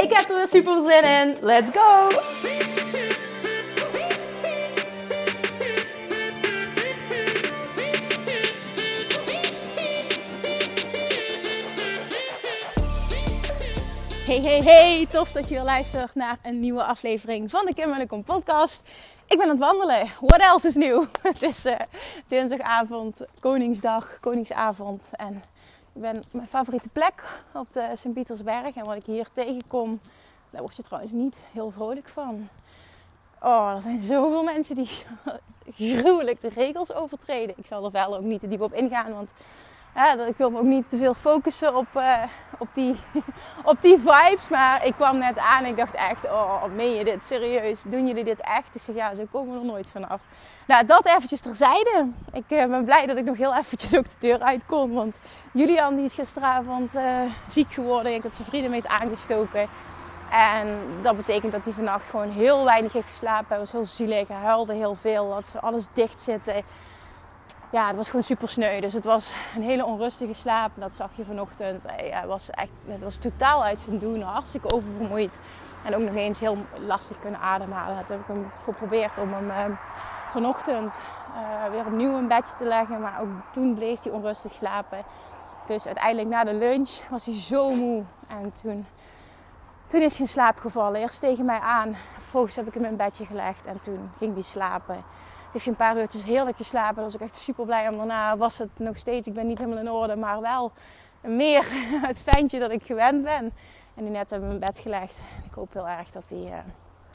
Ik heb er weer super zin in. Let's go! Hey, hey, hey. Tof dat je weer luistert naar een nieuwe aflevering van de Kim en Kom podcast. Ik ben aan het wandelen. What else is nieuw? Het is uh, dinsdagavond, Koningsdag, Koningsavond. En ben mijn favoriete plek op de Sint-Pietersberg. En wat ik hier tegenkom, daar word je trouwens niet heel vrolijk van. Oh, er zijn zoveel mensen die gruwelijk de regels overtreden. Ik zal er verder ook niet te diep op ingaan, want ja, ik wil me ook niet te veel focussen op, uh, op, die, op die vibes. Maar ik kwam net aan en ik dacht echt, oh, meen je dit serieus? Doen jullie dit echt? Ik zeg, ja, zo komen we er nooit vanaf. Nou, dat eventjes terzijde. Ik uh, ben blij dat ik nog heel eventjes ook de deur uit kon. Want Julian die is gisteravond uh, ziek geworden. Ik had zijn vrienden mee aangestoken. En dat betekent dat hij vannacht gewoon heel weinig heeft geslapen. Hij was heel zielig, hij huilde heel veel. Had alles dicht zitten ja, het was gewoon super sneu. Dus het was een hele onrustige slaap. Dat zag je vanochtend. Hij was echt, het was totaal uit zijn doen. Hartstikke oververmoeid. En ook nog eens heel lastig kunnen ademhalen. Dat heb ik hem geprobeerd om hem eh, vanochtend uh, weer opnieuw een bedje te leggen. Maar ook toen bleef hij onrustig slapen. Dus uiteindelijk na de lunch was hij zo moe. En toen, toen is hij in slaap gevallen. Eerst tegen mij aan. Vervolgens heb ik hem in bedje gelegd. En toen ging hij slapen heeft je een paar uurtjes heerlijk geslapen. Daar was ik echt super blij om. Daarna was het nog steeds, ik ben niet helemaal in orde, maar wel meer het fijntje dat ik gewend ben. En die net hebben in bed gelegd. Ik hoop heel erg dat hij, uh,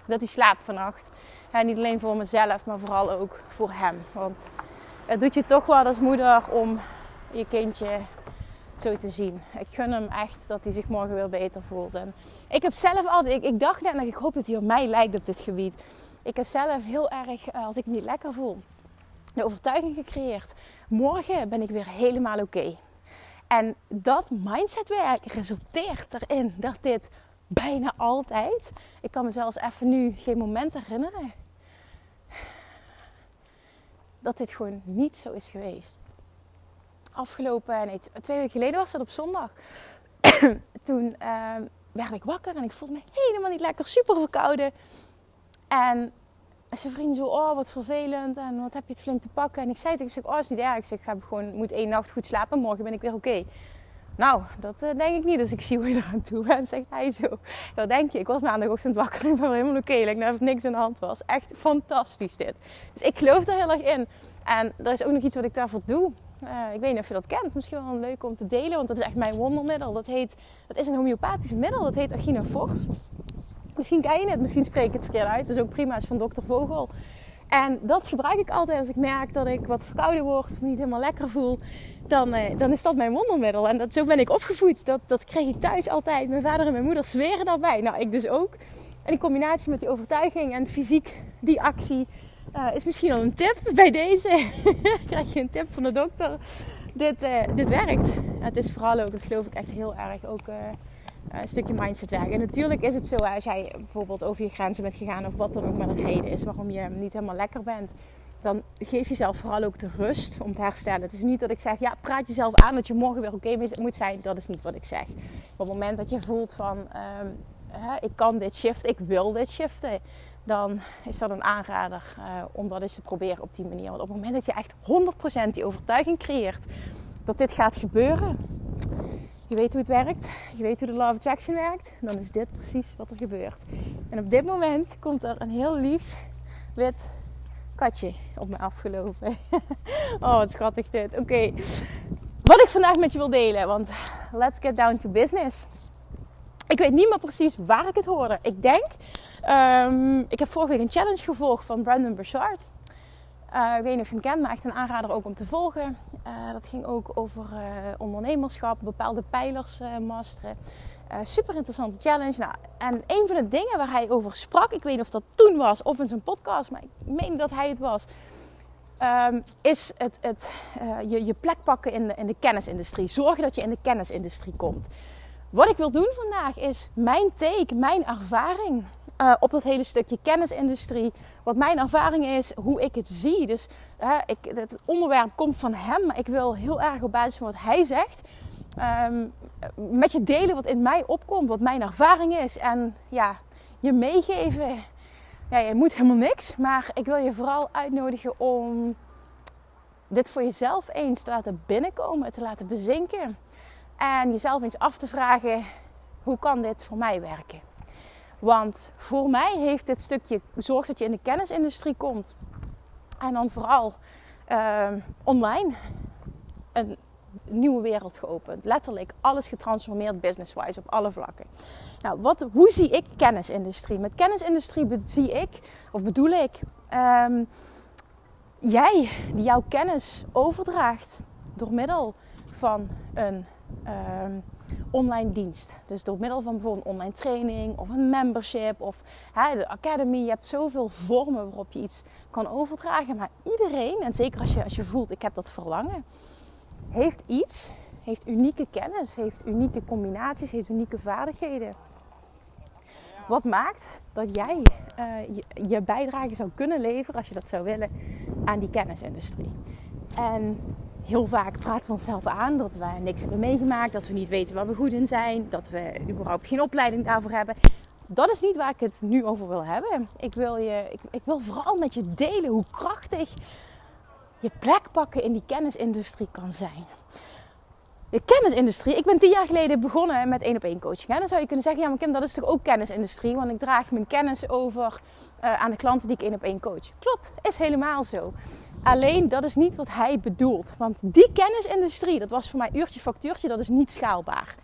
dat hij slaapt vannacht. Ja, niet alleen voor mezelf, maar vooral ook voor hem. Want het doet je toch wel als moeder om je kindje zo te zien. Ik gun hem echt dat hij zich morgen weer beter voelt. En ik heb zelf altijd, ik, ik dacht net, ik hoop dat hij op mij lijkt op dit gebied. Ik heb zelf heel erg, eh, als ik me niet lekker voel, de overtuiging gecreëerd. Morgen ben ik weer helemaal oké. En dat mindsetwerk resulteert erin dat dit bijna altijd, ik kan me zelfs even nu geen moment herinneren, dat dit gewoon niet zo is geweest. Afgelopen, nee, twee weken geleden was dat op zondag. Toen uh, werd ik wakker en ik voelde me helemaal niet lekker, super verkouden. En zijn vriend zo, oh wat vervelend en wat heb je het flink te pakken. En ik zei tegen hem, oh is niet erg. Ik zeg, ik heb gewoon, moet één nacht goed slapen, morgen ben ik weer oké. Nou, dat uh, denk ik niet. Dus ik zie hoe je eraan toe bent, zegt hij zo. Ja, denk je, ik was maandagochtend wakker en ik ben helemaal oké. Okay. Like, niks aan de hand was. Echt fantastisch dit. Dus ik geloof er heel erg in. En er is ook nog iets wat ik daarvoor doe. Uh, ik weet niet of je dat kent. Misschien wel leuk om te delen. Want dat is echt mijn wondermiddel. Dat, heet, dat is een homeopathisch middel. Dat heet Agina Fors. Misschien ken je het, misschien spreek ik het verkeerd uit. Dat is ook prima, is van dokter Vogel. En dat gebruik ik altijd als ik merk dat ik wat verkouden word of niet helemaal lekker voel. Dan, eh, dan is dat mijn wondermiddel. En dat, zo ben ik opgevoed. Dat, dat kreeg ik thuis altijd. Mijn vader en mijn moeder zweren daarbij. Nou, ik dus ook. En in combinatie met die overtuiging en fysiek die actie uh, is misschien al een tip bij deze. krijg je een tip van de dokter. Dit, uh, dit werkt. Het is vooral ook, dat geloof ik echt heel erg, ook eh, een stukje mindset werken. En natuurlijk is het zo, als jij bijvoorbeeld over je grenzen bent gegaan of wat dan ook maar een reden is waarom je niet helemaal lekker bent, dan geef jezelf vooral ook de rust om te herstellen. Het is niet dat ik zeg, ja, praat jezelf aan dat je morgen weer oké moet zijn. Dat is niet wat ik zeg. Op het moment dat je voelt van, ehm, ik kan dit shiften, ik wil dit shiften, dan is dat een aanrader uh, om dat eens te proberen op die manier. Want op het moment dat je echt 100% die overtuiging creëert dat dit gaat gebeuren, je weet hoe het werkt, je weet hoe de Law Attraction werkt, dan is dit precies wat er gebeurt. En op dit moment komt er een heel lief wit katje op me afgelopen. oh, wat schattig dit. Oké, wat ik vandaag met je wil delen, want let's get down to business. Ik weet niet meer precies waar ik het hoorde. Ik denk, um, ik heb vorige week een challenge gevolgd van Brandon Burchard. Uh, ik weet niet of je hem kent, maar echt een aanrader ook om te volgen. dat ging ook over ondernemerschap, bepaalde pijlers masteren. super interessante challenge. Nou, en een van de dingen waar hij over sprak, ik weet niet of dat toen was of in zijn podcast, maar ik meen dat hij het was. Ehm, is het, het je, je plek pakken in de, in de kennisindustrie. Zorgen dat je in de kennisindustrie komt. Wat ik wil doen vandaag is mijn take, mijn ervaring uh, op dat hele stukje kennisindustrie. Wat mijn ervaring is, hoe ik het zie. Dus ik, het onderwerp komt van hem, maar ik wil heel erg op basis van wat hij zegt. Um, met je delen wat in mij opkomt, wat mijn ervaring is. En ja, je meegeven. Ja, je moet helemaal niks. Maar ik wil je vooral uitnodigen om dit voor jezelf eens te laten binnenkomen, te laten bezinken. En jezelf eens af te vragen: hoe kan dit voor mij werken? Want voor mij heeft dit stukje zorg dat je in de kennisindustrie komt. En dan vooral ehm, online een nieuwe wereld geopend. Letterlijk alles getransformeerd business-wise op alle vlakken. Nou, wat, hoe zie ik kennisindustrie? Met kennisindustrie zie ik, of bedoel ik, um, jij die jouw kennis overdraagt door middel van een Ehm, online dienst. Dus door middel van bijvoorbeeld een online training of een membership of hè, de academy. Je hebt zoveel vormen waarop je iets kan overdragen. Maar iedereen, en zeker als je, als je voelt ik heb dat verlangen, heeft iets, heeft unieke kennis, heeft unieke combinaties, heeft unieke vaardigheden. Wat maakt dat jij uh, je, je bijdrage zou kunnen leveren, als je dat zou willen, aan die kennisindustrie. En heel vaak praten we onszelf aan dat we niks hebben meegemaakt, dat we niet weten waar we goed in zijn, dat we überhaupt geen opleiding daarvoor hebben. Dat is niet waar ik het nu over wil hebben. Ik wil, je, ik, ik wil vooral met je delen hoe krachtig je plek pakken in die kennisindustrie kan zijn. De kennisindustrie. Ik ben tien jaar geleden begonnen met één op één coaching. En dan zou je kunnen zeggen, ja maar Kim, dat is toch ook kennisindustrie? Want ik draag mijn kennis over uh, aan de klanten die ik één op één coach. Klopt, is helemaal zo. Alleen dat is niet wat hij bedoelt. Want die kennisindustrie, dat was voor mij uurtje factuurtje, dat is niet schaalbaar.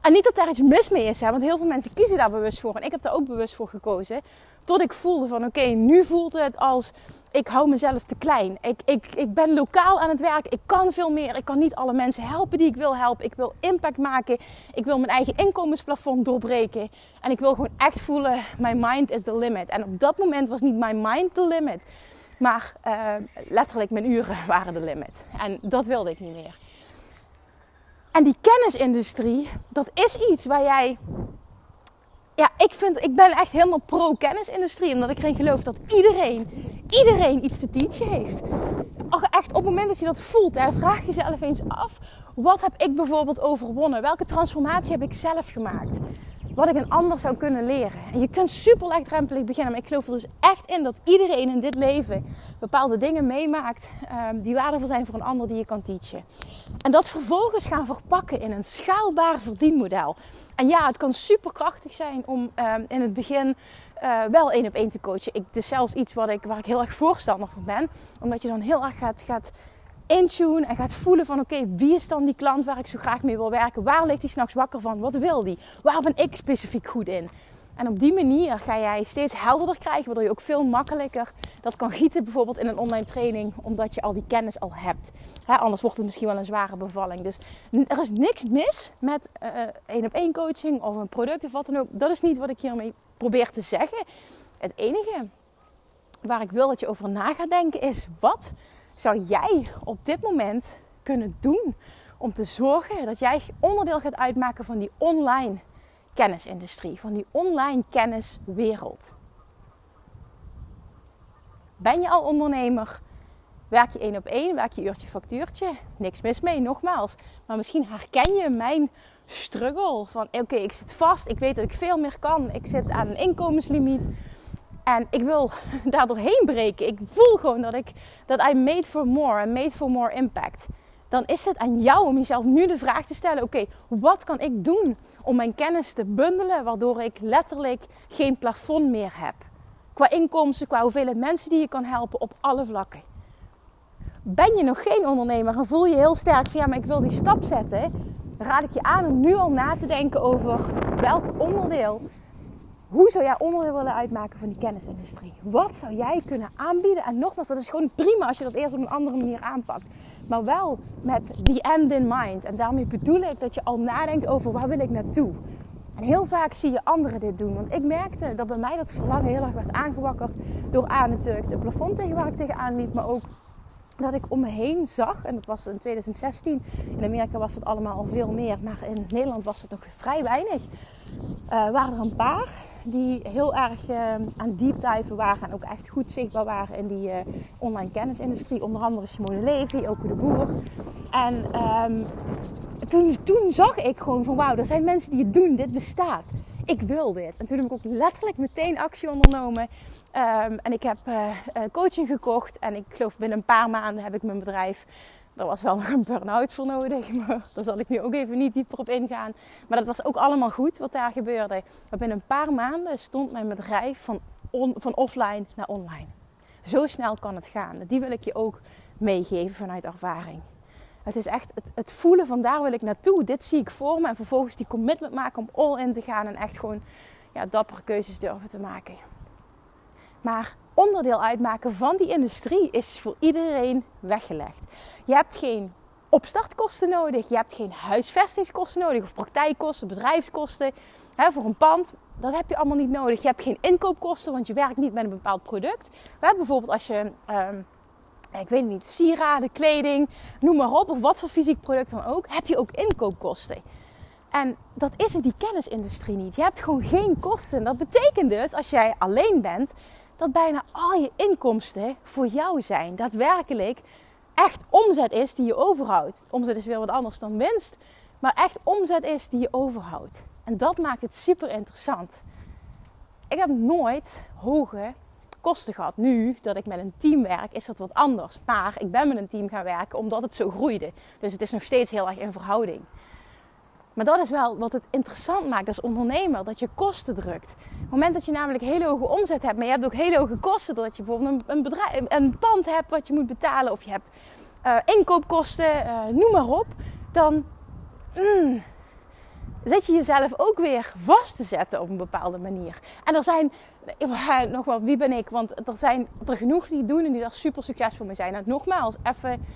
En niet dat daar iets mis mee is, hè, want heel veel mensen kiezen daar bewust voor. En ik heb daar ook bewust voor gekozen. Tot ik voelde van oké, nu voelt het als ik hou mezelf te klein. Ik, ik, ik ben lokaal aan het werk. Ik kan veel meer. Ik kan niet alle mensen helpen die ik wil helpen. Ik wil impact maken. Ik wil mijn eigen inkomensplafond doorbreken. En ik wil gewoon echt voelen, my mind is the limit. En op dat moment was niet my mind the limit. Maar uh, letterlijk mijn uren waren de limit. En dat wilde ik niet meer. En die kennisindustrie, dat is iets waar jij. Ja, ik, vind, ik ben echt helemaal pro-kennisindustrie. Omdat ik erin geloof dat iedereen, iedereen iets te teachen heeft. Echt op het moment dat je dat voelt, hè, vraag jezelf eens af. Wat heb ik bijvoorbeeld overwonnen? Welke transformatie heb ik zelf gemaakt? Wat ik een ander zou kunnen leren. En je kunt super laagdrempelig beginnen. Maar ik geloof er dus echt in dat iedereen in dit leven bepaalde dingen meemaakt um, die waardevol zijn voor een ander die je kan teachen. En dat vervolgens gaan verpakken in een schaalbaar verdienmodel. En ja, het kan super krachtig zijn om um, in het begin uh, wel één op één te coachen. Ik, het zelfs iets wat ik, waar ik heel erg voorstander van ben. Omdat je dan heel erg gaat, gaat intune en gaat voelen van oké, wie is dan die klant waar ik zo graag mee wil werken? Waar ligt hij s'nachts wakker van? Wat wil die? Waar ben ik specifiek goed in? En op die manier ga jij steeds helderder krijgen, waardoor je ook veel makkelijker dat kan gieten, bijvoorbeeld in een online training, omdat je al die kennis al hebt. anders wordt het misschien wel een zware bevalling. Dus er is niks mis met uh, één op één coaching of een product of wat dan ook. Dat is niet wat ik hiermee probeer te zeggen. Het enige waar ik wil dat je over na gaat denken is: wat zou jij op dit moment kunnen doen om te zorgen dat jij onderdeel gaat uitmaken van die online kennisindustrie, van die online kenniswereld? Ben je al ondernemer? Werk je één op één? Werk je uurtje factuurtje? Niks mis mee, nogmaals. Maar misschien herken je mijn struggle van oké, ik zit vast, ik weet dat ik veel meer kan, ik zit aan een inkomenslimiet. En ik wil daar doorheen breken. Ik voel gewoon dat ik dat I made for more and made for more impact. Dan is het aan jou om jezelf nu de vraag te stellen: oké, wat kan ik doen om mijn kennis te bundelen, waardoor ik letterlijk geen plafond meer heb? Qua inkomsten, qua hoeveelheid mensen die je kan helpen op alle vlakken. Ben je nog geen ondernemer en voel je heel sterk van ja, maar ik wil die stap zetten, raad ik je aan om nu al na te denken over welk onderdeel hoe zou jij onderdeel willen uitmaken van die kennisindustrie? Wat zou jij kunnen aanbieden? En nogmaals, dat is gewoon prima als je dat eerst op een andere manier aanpakt. Maar wel met the end in mind. En daarmee bedoel ik dat je al nadenkt over waar wil ik naartoe. En heel vaak zie je anderen dit doen. Want ik merkte dat bij mij dat verlangen heel erg werd aangewakkerd door aan natuurlijk de plafond tegen waar ik tegenaan liep. Maar ook dat ik om me heen zag, en dat was in 2016. In Amerika was het allemaal al veel meer, maar in Nederland was het nog vrij weinig. Uh, waren er een paar die heel erg uh, aan deep waren en ook echt goed zichtbaar waren in die uh, online kennisindustrie. Onder andere Simone Levy, ook de Boer. En um, toen, toen zag ik gewoon van wauw, er zijn mensen die het doen, dit bestaat. Ik wil dit. En toen heb ik ook letterlijk meteen actie ondernomen. Um, en ik heb uh, coaching gekocht. En ik geloof binnen een paar maanden heb ik mijn bedrijf. Er was wel nog een burn-out voor nodig. Maar daar zal ik nu ook even niet dieper op ingaan. Maar dat was ook allemaal goed wat daar gebeurde. Maar binnen een paar maanden stond mijn bedrijf van, on, van offline naar online. Zo snel kan het gaan. Die wil ik je ook meegeven vanuit ervaring. Het is echt het, het, voelen van daar wil ik naartoe. Dit zie ik voor me. En vervolgens die commitment maken om all in te gaan. En echt gewoon ja, dappere keuzes durven te maken. Maar onderdeel uitmaken van die industrie is voor iedereen weggelegd. Je hebt geen opstartkosten nodig. Je hebt geen huisvestingskosten nodig. Of praktijkkosten, bedrijfskosten. Hè, voor een pand. Dat heb je allemaal niet nodig. Je hebt geen inkoopkosten, want je werkt niet met een bepaald product. bijvoorbeeld als je... Um, ik weet niet, sieraden, kleding, noem maar op, of wat voor fysiek product dan ook, heb je ook inkoopkosten. En dat is in die kennisindustrie niet. Je hebt gewoon geen kosten. Dat betekent dus, als jij alleen bent, dat bijna al je inkomsten voor jou zijn. Daadwerkelijk echt omzet is die je overhoudt. Omzet is weer wat anders dan winst, maar echt omzet is die je overhoudt. En dat maakt het super interessant. Ik heb nooit hoge kosten gehad. Nu dat ik met een team werk, is dat wat anders. Maar ik ben met een team gaan werken omdat het zo groeide. Dus het is nog steeds heel erg in verhouding. Maar dat is wel wat het interessant maakt als ondernemer, dat je kosten drukt. Op het moment dat je namelijk hele hoge omzet hebt, maar je hebt ook hele hoge kosten, doordat je bijvoorbeeld een, bedrijf, een pand hebt wat je moet betalen, of je hebt uh, inkoopkosten, uh, noem maar op, dan mm, zet je jezelf ook weer vast te zetten op een bepaalde manier. En er zijn, nog wel, wie ben ik? Want er zijn er genoeg die doen en die daar super succesvol mee zijn. En nogmaals, even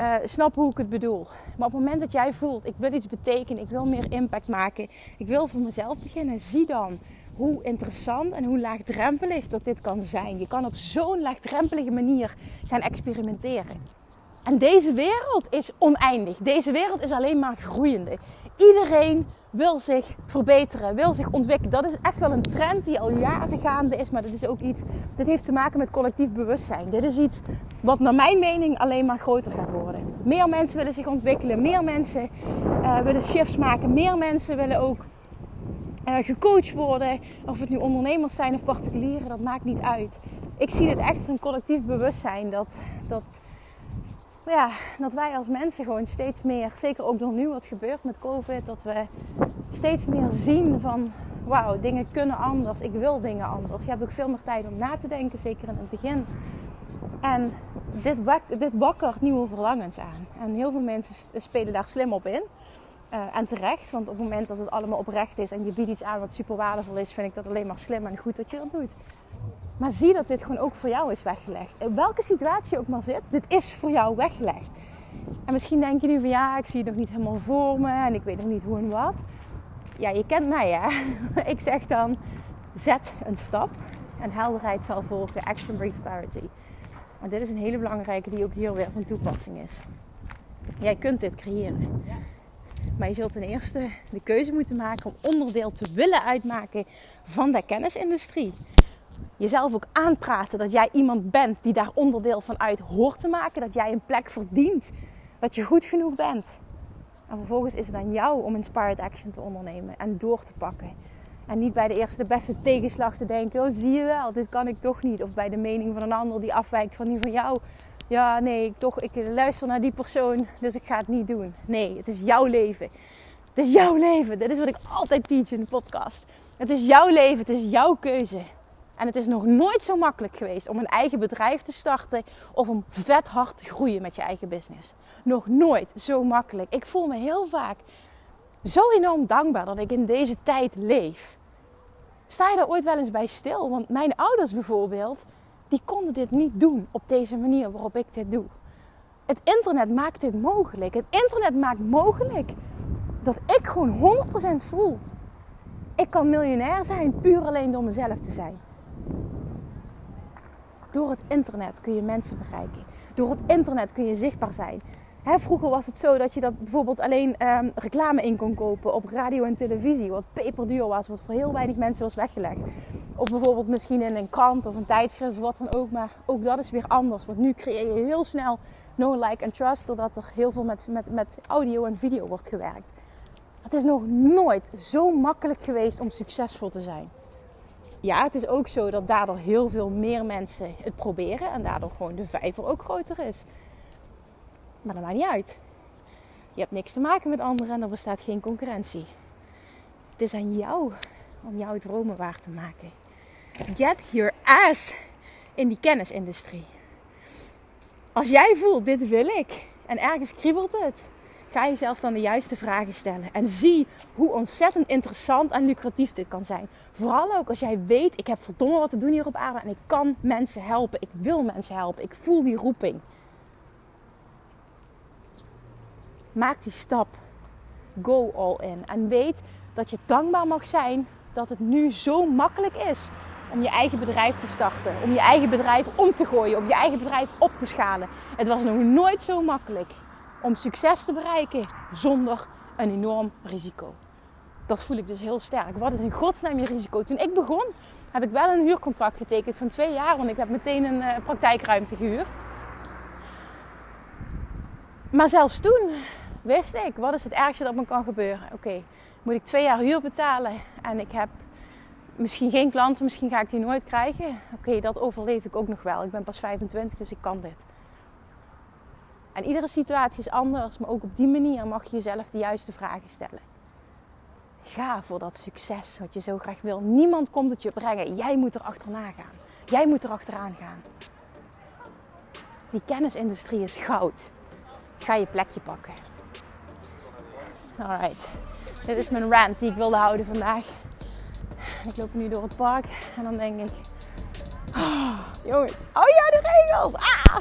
uh, snap hoe ik het bedoel. Maar op het moment dat jij voelt, ik wil iets betekenen, ik wil meer impact maken, ik wil voor mezelf beginnen, zie dan hoe interessant en hoe laagdrempelig dat dit kan zijn. Je kan op zo'n laagdrempelige manier gaan experimenteren. En deze wereld is oneindig. Deze wereld is alleen maar groeiende. Iedereen wil zich verbeteren, wil zich ontwikkelen. Dat is echt wel een trend die al jaren gaande is, maar dat is ook iets. Dit heeft te maken met collectief bewustzijn. Dit is iets wat, naar mijn mening, alleen maar groter gaat worden. Meer mensen willen zich ontwikkelen, meer mensen uh, willen shifts maken, meer mensen willen ook uh, gecoacht worden. Of het nu ondernemers zijn of particulieren, dat maakt niet uit. Ik zie dit echt als een collectief bewustzijn dat. dat ja, dat wij als mensen gewoon steeds meer, zeker ook door nu wat gebeurt met COVID, dat we steeds meer zien van wauw, dingen kunnen anders. Ik wil dingen anders. Je hebt ook veel meer tijd om na te denken, zeker in het begin. En dit, wak, dit wakkert nieuwe verlangens aan. En heel veel mensen spelen daar slim op in. Uh, en terecht, want op het moment dat het allemaal oprecht is en je biedt iets aan wat super waardevol is, vind ik dat alleen maar slim en goed dat je dat doet. Maar zie dat dit gewoon ook voor jou is weggelegd. In welke situatie ook maar zit, dit is voor jou weggelegd. En misschien denk je nu van ja, ik zie het nog niet helemaal voor me en ik weet nog niet hoe en wat. Ja, je kent mij hè. ik zeg dan, zet een stap en helderheid zal volgen. Action brings clarity. Maar dit is een hele belangrijke die ook hier weer van toepassing is. Jij kunt dit creëren. Maar je zult ten eerste de keuze moeten maken om onderdeel te willen uitmaken van de kennisindustrie jezelf ook aanpraten dat jij iemand bent die daar onderdeel van uit hoort te maken. Dat jij een plek verdient. Dat je goed genoeg bent. En vervolgens is het aan jou om inspired action te ondernemen en door te pakken. En niet bij de eerste de beste tegenslag te denken: oh zie je wel, dit kan ik toch niet. Of bij de mening van een ander die afwijkt van die van jou. Ja, nee, ik, toch, ik luister naar die persoon, dus ik ga het niet doen. Nee, het is jouw leven. Het is jouw leven. Dit is wat ik altijd teach in de podcast. Het is jouw leven, het is jouw keuze. En het is nog nooit zo makkelijk geweest om een eigen bedrijf te starten of om vet hard te groeien met je eigen business. Nog nooit zo makkelijk. Ik voel me heel vaak zo enorm dankbaar dat ik in deze tijd leef. Sta je daar ooit wel eens bij stil? Want mijn ouders bijvoorbeeld, die konden dit niet doen op deze manier waarop ik dit doe. Het internet maakt dit mogelijk. Het internet maakt mogelijk dat ik gewoon 100% voel. Ik kan miljonair zijn puur alleen door mezelf te zijn. Door het internet kun je mensen bereiken. Door het internet kun je zichtbaar zijn. vroeger was het zo dat je dat bijvoorbeeld alleen ehm, reclame in kon kopen op radio en televisie. Wat peperduur was, wat voor heel weinig mensen was weggelegd. Of bijvoorbeeld misschien in een krant of een tijdschrift of wat dan ook. Maar ook dat is weer anders. Want nu creëer je heel snel no like and trust. Doordat er heel veel met, met, met audio en video wordt gewerkt. Het is nog nooit zo makkelijk geweest om succesvol te zijn. Ja, het is ook zo dat daardoor heel veel meer mensen het proberen. En daardoor gewoon de vijver ook groter is. Maar dat maakt niet uit. Je hebt niks te maken met anderen en er bestaat geen concurrentie. Het is aan jou om jouw dromen waar te maken. Get your ass in die kennisindustrie. Als jij voelt, dit wil ik, en ergens kriebelt het, ga jezelf dan de juiste vragen stellen. En zie hoe ontzettend interessant en lucratief dit kan zijn. Vooral ook als jij weet, ik heb verdomme wat te doen hier op aarde en ik kan mensen helpen. Ik wil mensen helpen. Ik voel die roeping. Maak die stap. Go all in. En weet dat je dankbaar mag zijn dat het nu zo makkelijk is om je eigen bedrijf te starten. Om je eigen bedrijf om te gooien. Om je eigen bedrijf op te schalen. Het was nog nooit zo makkelijk om succes te bereiken zonder een enorm risico. Dat voel ik dus heel sterk. Wat is in godsnaam je risico? Toen ik begon, heb ik wel een huurcontract getekend van twee jaar, want ik heb meteen een uh, praktijkruimte gehuurd. Maar zelfs toen wist ik, wat is het ergste dat me kan gebeuren? Oké, moet ik twee jaar huur betalen en ik heb misschien geen klanten, misschien ga ik die nooit krijgen. Oké, dat overleef ik ook nog wel. Ik ben pas 25, dus ik kan dit. En iedere situatie is anders, maar ook op die manier mag je jezelf de juiste vragen stellen. Ga voor dat succes wat je zo graag wil. Niemand komt het je brengen. Jij moet er achterna gaan. Jij moet er achteraan gaan. Die kennisindustrie is goud. Ga je plekje pakken. Alright. Dit is mijn rant die ik wilde houden vandaag. Ik loop nu door het park en dan denk ik... Oh, jongens, oh ja, de regels! Ah!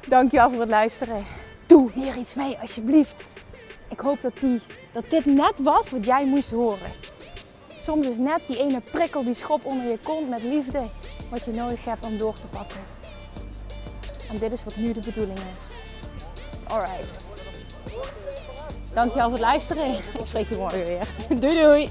Dankjewel voor het luisteren. Doe hier iets mee, alsjeblieft. Ik hoop dat, die, dat dit net was wat jij moest horen. Soms is net die ene prikkel, die schop onder je kont met liefde, wat je nodig hebt om door te pakken. En dit is wat nu de bedoeling is. Alright. Dankjewel voor het luisteren. Ik spreek je morgen weer. Doei doei.